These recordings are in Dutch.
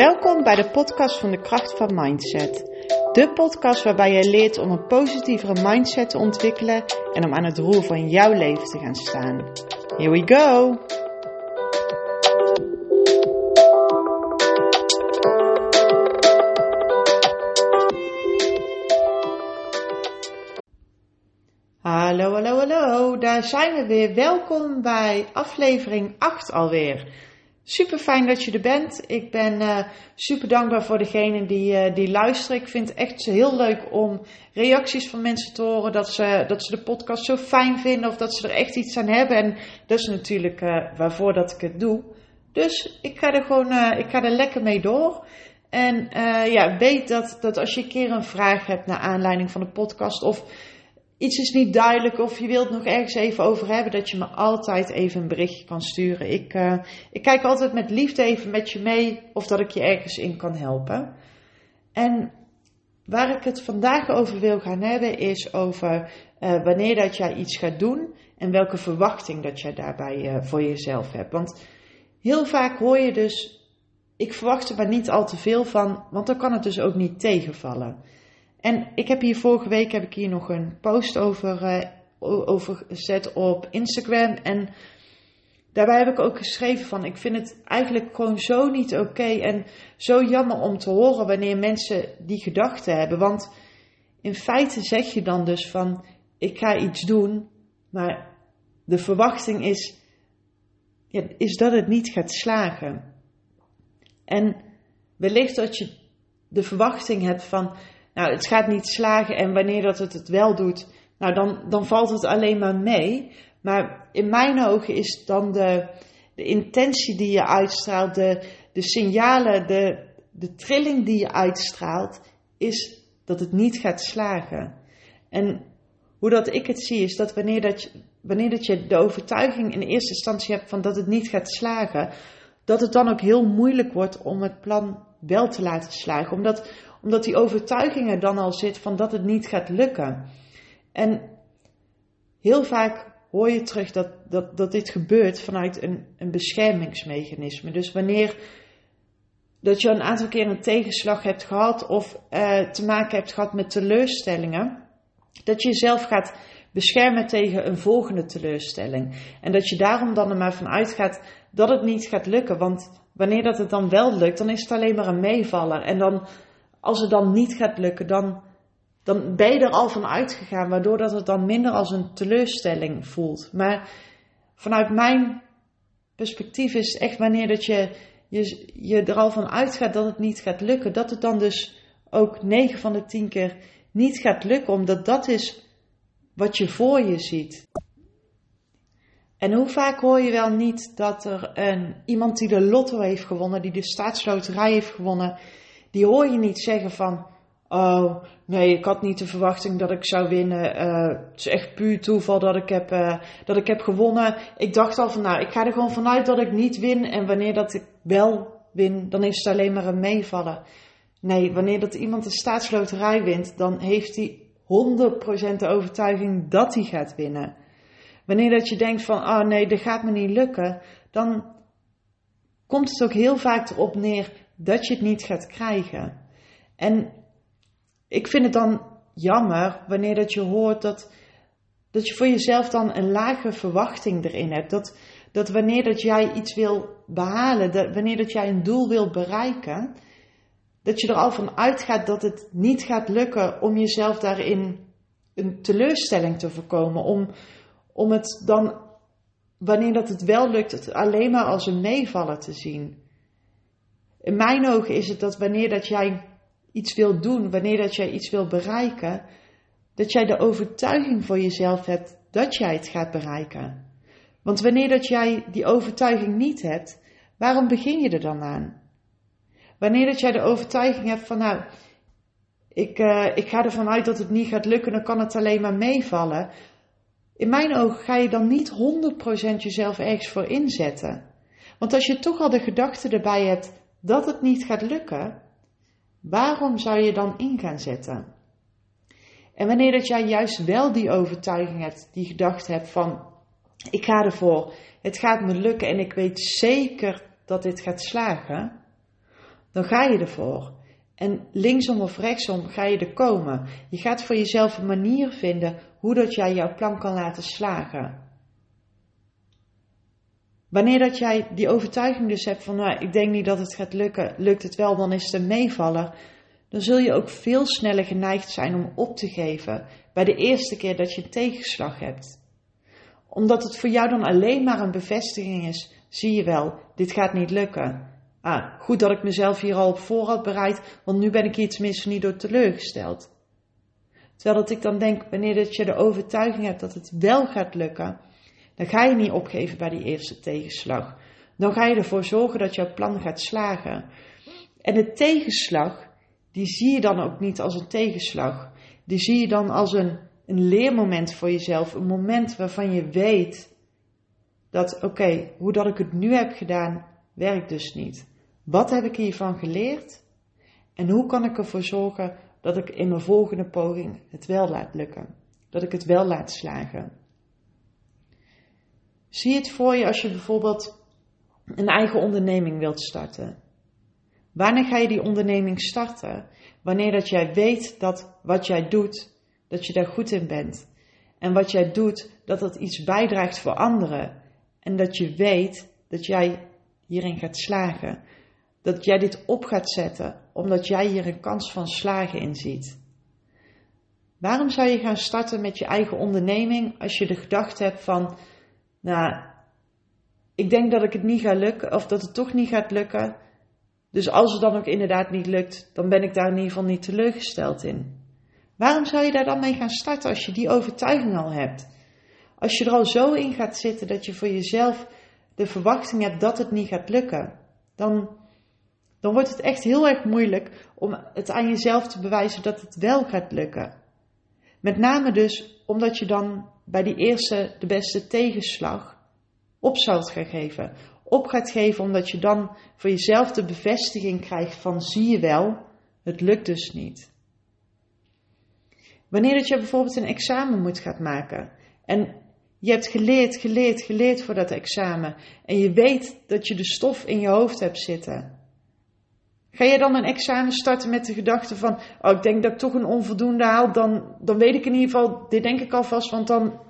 Welkom bij de podcast van de kracht van mindset. De podcast waarbij je leert om een positievere mindset te ontwikkelen en om aan het roer van jouw leven te gaan staan. Here we go! Hallo, hallo, hallo. Daar zijn we weer. Welkom bij aflevering 8 alweer. Super fijn dat je er bent. Ik ben uh, super dankbaar voor degenen die, uh, die luisteren. Ik vind het echt heel leuk om reacties van mensen te horen. Dat ze, dat ze de podcast zo fijn vinden of dat ze er echt iets aan hebben. En dat is natuurlijk uh, waarvoor dat ik het doe. Dus ik ga er gewoon ik ga er lekker mee door. En ja, weet dat, dat als je een keer een vraag hebt naar aanleiding van de podcast of iets is niet duidelijk of je wilt nog ergens even over hebben, dat je me altijd even een berichtje kan sturen. Ik, uh, ik kijk altijd met liefde even met je mee of dat ik je ergens in kan helpen. En waar ik het vandaag over wil gaan hebben is over uh, wanneer dat jij iets gaat doen en welke verwachting dat jij daarbij uh, voor jezelf hebt. Want heel vaak hoor je dus, ik verwacht er maar niet al te veel van, want dan kan het dus ook niet tegenvallen. En ik heb hier vorige week heb ik hier nog een post over, uh, over gezet op Instagram. En daarbij heb ik ook geschreven van ik vind het eigenlijk gewoon zo niet oké en zo jammer om te horen wanneer mensen die gedachten hebben. Want in feite zeg je dan dus van ik ga iets doen, maar de verwachting is, ja, is dat het niet gaat slagen. En wellicht dat je de verwachting hebt van nou, het gaat niet slagen en wanneer dat het het wel doet, nou dan, dan valt het alleen maar mee. Maar in mijn ogen is dan de, de intentie die je uitstraalt, de, de signalen, de, de trilling die je uitstraalt, is dat het niet gaat slagen. En hoe dat ik het zie is dat wanneer, dat je, wanneer dat je de overtuiging in eerste instantie hebt van dat het niet gaat slagen, dat het dan ook heel moeilijk wordt om het plan wel te laten slagen. Omdat, omdat die overtuiging er dan al zit van dat het niet gaat lukken. En heel vaak hoor je terug dat, dat, dat dit gebeurt vanuit een, een beschermingsmechanisme. Dus wanneer dat je een aantal keer een tegenslag hebt gehad of uh, te maken hebt gehad met teleurstellingen, dat je jezelf gaat beschermen tegen een volgende teleurstelling. En dat je daarom dan er maar van uitgaat dat het niet gaat lukken. Want wanneer dat het dan wel lukt, dan is het alleen maar een meevaller. En dan als het dan niet gaat lukken, dan, dan ben je er al van uitgegaan, waardoor dat het dan minder als een teleurstelling voelt. Maar vanuit mijn perspectief is echt wanneer dat je, je, je er al van uitgaat dat het niet gaat lukken, dat het dan dus ook 9 van de 10 keer niet gaat lukken, omdat dat is wat je voor je ziet. En hoe vaak hoor je wel niet dat er een, iemand die de lotto heeft gewonnen, die de staatsloterij heeft gewonnen, die hoor je niet zeggen van, oh nee, ik had niet de verwachting dat ik zou winnen. Uh, het is echt puur toeval dat ik, heb, uh, dat ik heb gewonnen. Ik dacht al van, nou, ik ga er gewoon vanuit dat ik niet win. En wanneer dat ik wel win, dan is het alleen maar een meevallen. Nee, wanneer dat iemand de staatsloterij wint, dan heeft hij 100% de overtuiging dat hij gaat winnen. Wanneer dat je denkt van, ah oh nee, dat gaat me niet lukken, dan komt het ook heel vaak erop neer dat je het niet gaat krijgen. En ik vind het dan jammer wanneer dat je hoort dat, dat je voor jezelf dan een lage verwachting erin hebt. Dat, dat wanneer dat jij iets wil behalen, dat wanneer dat jij een doel wil bereiken, dat je er al van uitgaat dat het niet gaat lukken om jezelf daarin een teleurstelling te voorkomen. Om, om het dan, wanneer dat het wel lukt, het alleen maar als een meevallen te zien. In mijn ogen is het dat wanneer dat jij iets wil doen, wanneer dat jij iets wil bereiken, dat jij de overtuiging voor jezelf hebt dat jij het gaat bereiken. Want wanneer dat jij die overtuiging niet hebt, waarom begin je er dan aan? Wanneer dat jij de overtuiging hebt van nou, ik, uh, ik ga ervan uit dat het niet gaat lukken, dan kan het alleen maar meevallen. In mijn ogen ga je dan niet 100% jezelf ergens voor inzetten. Want als je toch al de gedachte erbij hebt, dat het niet gaat lukken, waarom zou je dan in gaan zetten? En wanneer dat jij juist wel die overtuiging hebt, die gedachte hebt van, ik ga ervoor, het gaat me lukken en ik weet zeker dat dit gaat slagen, dan ga je ervoor. En linksom of rechtsom ga je er komen. Je gaat voor jezelf een manier vinden hoe dat jij jouw plan kan laten slagen. Wanneer dat jij die overtuiging dus hebt van, nou, ik denk niet dat het gaat lukken, lukt het wel, dan is het een meevaller. Dan zul je ook veel sneller geneigd zijn om op te geven bij de eerste keer dat je tegenslag hebt. Omdat het voor jou dan alleen maar een bevestiging is, zie je wel, dit gaat niet lukken. Ah, goed dat ik mezelf hier al op voorhand bereid, want nu ben ik iets mis niet door teleurgesteld. Terwijl dat ik dan denk, wanneer dat je de overtuiging hebt dat het wel gaat lukken, dan ga je niet opgeven bij die eerste tegenslag. Dan ga je ervoor zorgen dat jouw plan gaat slagen. En de tegenslag, die zie je dan ook niet als een tegenslag. Die zie je dan als een, een leermoment voor jezelf. Een moment waarvan je weet dat, oké, hoe dat ik het nu heb gedaan, werkt dus niet. Wat heb ik hiervan geleerd? En hoe kan ik ervoor zorgen dat ik in mijn volgende poging het wel laat lukken? Dat ik het wel laat slagen? Zie het voor je als je bijvoorbeeld een eigen onderneming wilt starten. Wanneer ga je die onderneming starten? Wanneer dat jij weet dat wat jij doet, dat je daar goed in bent. En wat jij doet, dat dat iets bijdraagt voor anderen. En dat je weet dat jij hierin gaat slagen. Dat jij dit op gaat zetten, omdat jij hier een kans van slagen in ziet. Waarom zou je gaan starten met je eigen onderneming als je de gedachte hebt van, nou, ik denk dat ik het niet ga lukken, of dat het toch niet gaat lukken. Dus als het dan ook inderdaad niet lukt, dan ben ik daar in ieder geval niet teleurgesteld in. Waarom zou je daar dan mee gaan starten als je die overtuiging al hebt? Als je er al zo in gaat zitten dat je voor jezelf de verwachting hebt dat het niet gaat lukken, dan, dan wordt het echt heel erg moeilijk om het aan jezelf te bewijzen dat het wel gaat lukken. Met name dus omdat je dan bij die eerste, de beste tegenslag op zult gaan geven. Op gaat geven omdat je dan voor jezelf de bevestiging krijgt van zie je wel, het lukt dus niet. Wanneer dat je bijvoorbeeld een examen moet gaan maken en je hebt geleerd, geleerd, geleerd voor dat examen en je weet dat je de stof in je hoofd hebt zitten. Ga je dan een examen starten met de gedachte van, oh ik denk dat ik toch een onvoldoende haal, dan, dan weet ik in ieder geval, dit denk ik alvast, want dan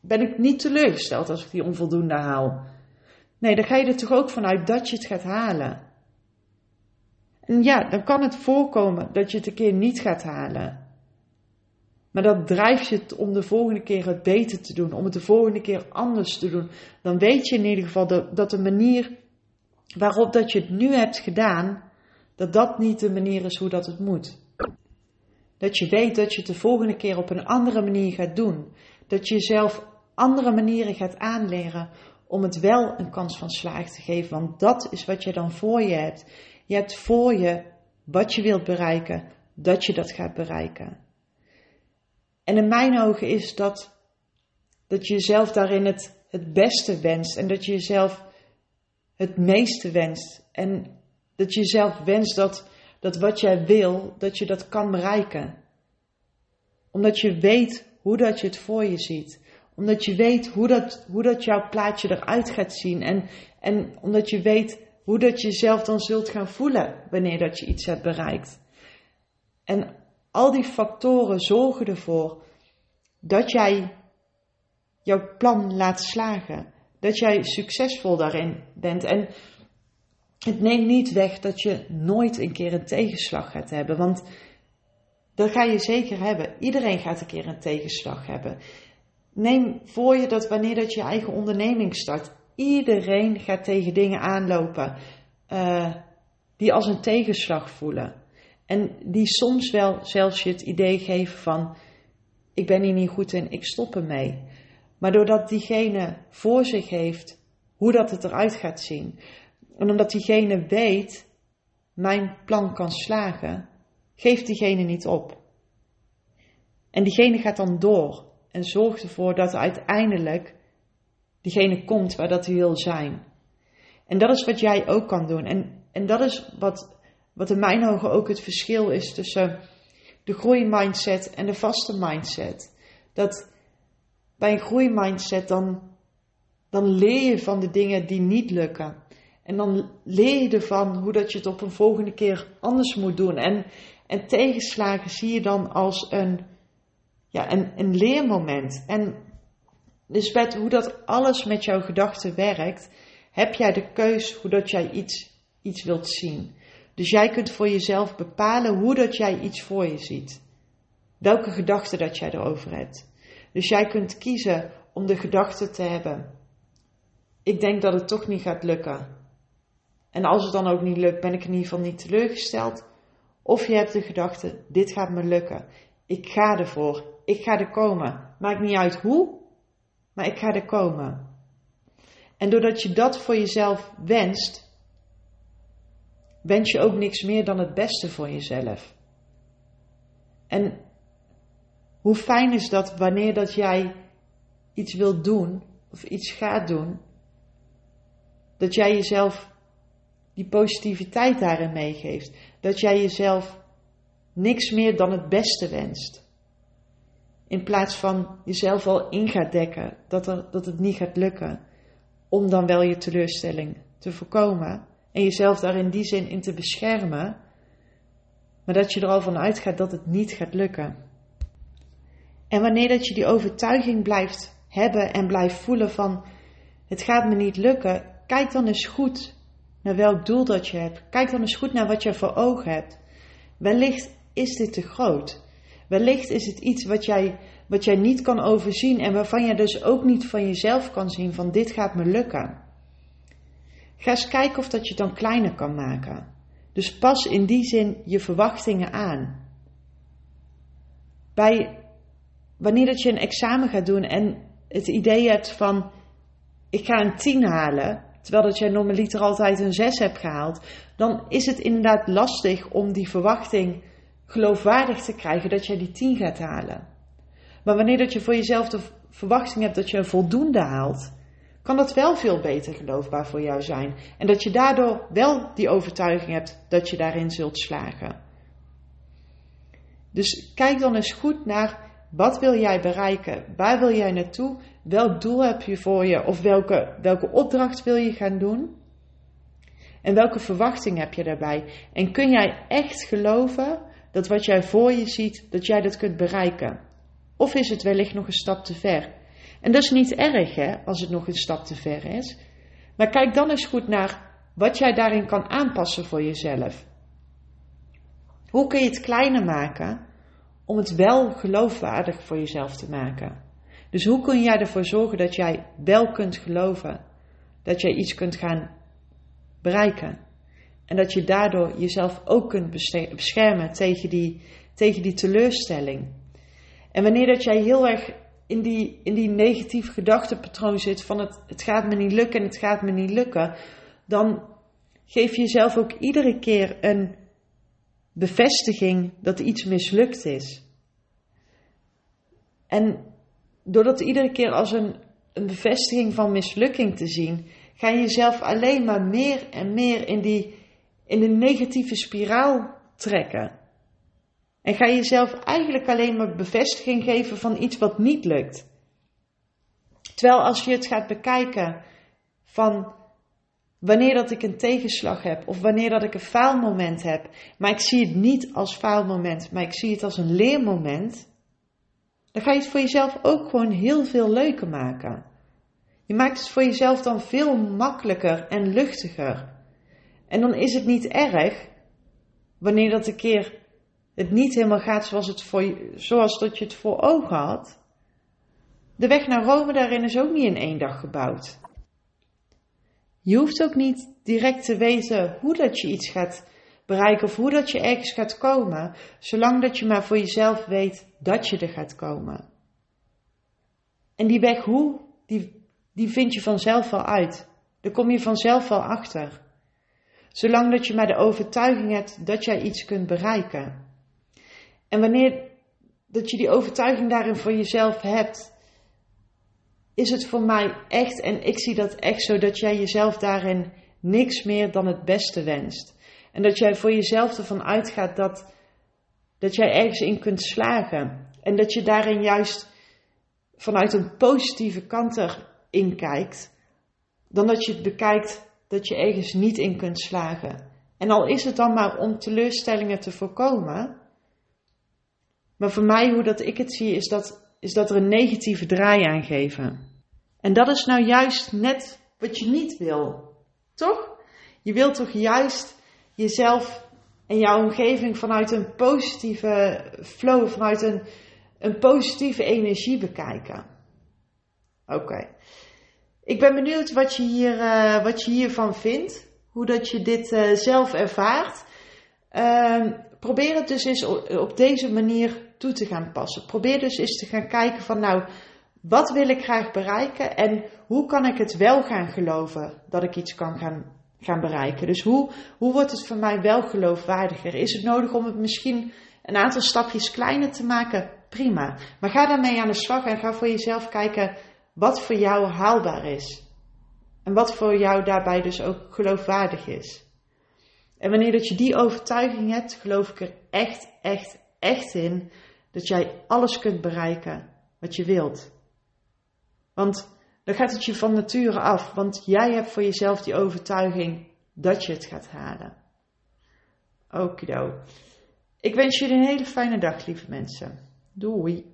ben ik niet teleurgesteld als ik die onvoldoende haal. Nee, dan ga je er toch ook vanuit dat je het gaat halen. En ja, dan kan het voorkomen dat je het een keer niet gaat halen. Maar dat drijft je om de volgende keer het beter te doen, om het de volgende keer anders te doen. Dan weet je in ieder geval dat, dat de manier waarop dat je het nu hebt gedaan, dat dat niet de manier is hoe dat het moet. Dat je weet dat je het de volgende keer op een andere manier gaat doen. Dat je jezelf andere manieren gaat aanleren om het wel een kans van slaag te geven. Want dat is wat je dan voor je hebt. Je hebt voor je wat je wilt bereiken, dat je dat gaat bereiken. En in mijn ogen is dat dat je jezelf daarin het, het beste wenst en dat je jezelf het meeste wenst. En dat je jezelf wenst dat, dat wat jij wil, dat je dat kan bereiken. Omdat je weet hoe dat je het voor je ziet omdat je weet hoe dat, hoe dat jouw plaatje eruit gaat zien. En, en omdat je weet hoe dat je jezelf dan zult gaan voelen wanneer dat je iets hebt bereikt. En al die factoren zorgen ervoor dat jij jouw plan laat slagen. Dat jij succesvol daarin bent. En het neemt niet weg dat je nooit een keer een tegenslag gaat hebben. Want dat ga je zeker hebben. Iedereen gaat een keer een tegenslag hebben. Neem voor je dat wanneer dat je eigen onderneming start, iedereen gaat tegen dingen aanlopen uh, die als een tegenslag voelen. En die soms wel zelfs je het idee geven van, ik ben hier niet goed in, ik stop ermee. Maar doordat diegene voor zich heeft hoe dat het eruit gaat zien, en omdat diegene weet, mijn plan kan slagen, geeft diegene niet op. En diegene gaat dan door en zorgt ervoor dat uiteindelijk diegene komt waar dat hij wil zijn. En dat is wat jij ook kan doen. En, en dat is wat, wat in mijn ogen ook het verschil is tussen de groeimindset en de vaste mindset. Dat bij een groeimindset dan, dan leer je van de dingen die niet lukken. En dan leer je ervan hoe dat je het op een volgende keer anders moet doen. En, en tegenslagen zie je dan als een, ja, een, een leermoment. En dus met hoe dat alles met jouw gedachten werkt, heb jij de keus hoe dat jij iets, iets wilt zien. Dus jij kunt voor jezelf bepalen hoe dat jij iets voor je ziet. Welke gedachten dat jij erover hebt. Dus jij kunt kiezen om de gedachte te hebben. Ik denk dat het toch niet gaat lukken. En als het dan ook niet lukt, ben ik in ieder geval niet teleurgesteld. Of je hebt de gedachte, dit gaat me lukken. Ik ga ervoor. Ik ga er komen. Maakt niet uit hoe, maar ik ga er komen. En doordat je dat voor jezelf wenst, wens je ook niks meer dan het beste voor jezelf. En hoe fijn is dat wanneer dat jij iets wilt doen of iets gaat doen, dat jij jezelf die positiviteit daarin meegeeft. Dat jij jezelf niks meer dan het beste wenst. In plaats van jezelf al in gaat dekken dat, er, dat het niet gaat lukken. Om dan wel je teleurstelling te voorkomen. En jezelf daar in die zin in te beschermen. Maar dat je er al van uitgaat dat het niet gaat lukken. En wanneer dat je die overtuiging blijft hebben en blijft voelen van het gaat me niet lukken, kijk dan eens goed welk doel dat je hebt. Kijk dan eens goed naar wat je voor ogen hebt. Wellicht is dit te groot. Wellicht is het iets wat jij, wat jij niet kan overzien en waarvan je dus ook niet van jezelf kan zien van dit gaat me lukken. Ga eens kijken of dat je het dan kleiner kan maken. Dus pas in die zin je verwachtingen aan. Bij wanneer dat je een examen gaat doen en het idee hebt van ik ga een 10 halen, terwijl dat jij normaliter altijd een 6 hebt gehaald, dan is het inderdaad lastig om die verwachting geloofwaardig te krijgen dat jij die 10 gaat halen. Maar wanneer dat je voor jezelf de verwachting hebt dat je een voldoende haalt, kan dat wel veel beter geloofbaar voor jou zijn. En dat je daardoor wel die overtuiging hebt dat je daarin zult slagen. Dus kijk dan eens goed naar wat wil jij bereiken? Waar wil jij naartoe? Welk doel heb je voor je? Of welke, welke opdracht wil je gaan doen? En welke verwachting heb je daarbij? En kun jij echt geloven dat wat jij voor je ziet, dat jij dat kunt bereiken? Of is het wellicht nog een stap te ver? En dat is niet erg, hè, als het nog een stap te ver is. Maar kijk dan eens goed naar wat jij daarin kan aanpassen voor jezelf. Hoe kun je het kleiner maken om het wel geloofwaardig voor jezelf te maken. Dus hoe kun jij ervoor zorgen dat jij wel kunt geloven dat jij iets kunt gaan bereiken? En dat je daardoor jezelf ook kunt beschermen tegen die, tegen die teleurstelling. En wanneer dat jij heel erg in die, in die negatieve gedachtepatroon zit van het, het gaat me niet lukken en het gaat me niet lukken, dan geef je jezelf ook iedere keer een bevestiging dat iets mislukt is. En door dat iedere keer als een, een bevestiging van mislukking te zien, ga je jezelf alleen maar meer en meer in die in de negatieve spiraal trekken. En ga je jezelf eigenlijk alleen maar bevestiging geven van iets wat niet lukt. Terwijl als je het gaat bekijken van wanneer dat ik een tegenslag heb of wanneer dat ik een faalmoment heb, maar ik zie het niet als faalmoment, maar ik zie het als een leermoment, dan ga je het voor jezelf ook gewoon heel veel leuker maken. Je maakt het voor jezelf dan veel makkelijker en luchtiger. En dan is het niet erg wanneer dat een keer het niet helemaal gaat zoals, het voor zoals dat je het voor ogen had. De weg naar Rome daarin is ook niet in één dag gebouwd. Je hoeft ook niet direct te weten hoe dat je iets gaat bereiken of hoe dat je ergens gaat komen, zolang dat je maar voor jezelf weet dat je er gaat komen. En die weg hoe, die, die vind je vanzelf wel uit. Daar kom je vanzelf wel achter. Zolang dat je maar de overtuiging hebt dat jij iets kunt bereiken. En wanneer dat je die overtuiging daarin voor jezelf hebt, is het voor mij echt, en ik zie dat echt zo, dat jij jezelf daarin niks meer dan het beste wenst. En dat jij voor jezelf ervan uitgaat dat, dat jij ergens in kunt slagen. En dat je daarin juist vanuit een positieve kant erin kijkt. Dan dat je het bekijkt dat je ergens niet in kunt slagen. En al is het dan maar om teleurstellingen te voorkomen. Maar voor mij, hoe dat ik het zie, is dat, is dat er een negatieve draai aan geven. En dat is nou juist net wat je niet wil. Toch? Je wilt toch juist jezelf en jouw omgeving vanuit een positieve flow, vanuit een, een positieve energie bekijken. Oké. Ik ben benieuwd wat je, hier, uh, wat je hiervan vindt. Hoe dat je dit uh, zelf ervaart. Uh, probeer het dus eens op deze manier toe te gaan passen. Probeer dus eens te gaan kijken van nou, wat wil ik graag bereiken en hoe kan ik het wel gaan geloven dat ik iets kan gaan, gaan bereiken. Dus hoe, hoe wordt het voor mij wel geloofwaardiger? Is het nodig om het misschien een aantal stapjes kleiner te maken? Prima. Maar ga daarmee aan de slag en ga voor jezelf kijken wat voor jou haalbaar is. En wat voor jou daarbij dus ook geloofwaardig is. En wanneer dat je die overtuiging hebt, geloof ik er echt, echt, echt in dat jij alles kunt bereiken wat je wilt. Want dan gaat het je van nature af, want jij hebt voor jezelf die overtuiging dat je het gaat halen. Okido. Ik wens jullie een hele fijne dag, lieve mensen. Doei.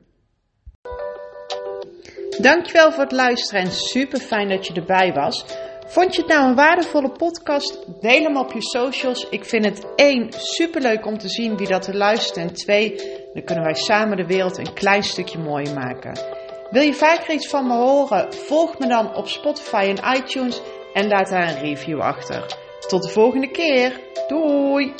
Dankjewel voor het luisteren en super fijn dat je erbij was. Vond je het nou een waardevolle podcast? Deel hem op je socials. Ik vind het één super leuk om te zien wie dat er luistert. En twee, dan kunnen wij samen de wereld een klein stukje mooier maken. Wil je vaker iets van me horen? Volg me dan op Spotify en iTunes en laat daar een review achter. Tot de volgende keer. Doei!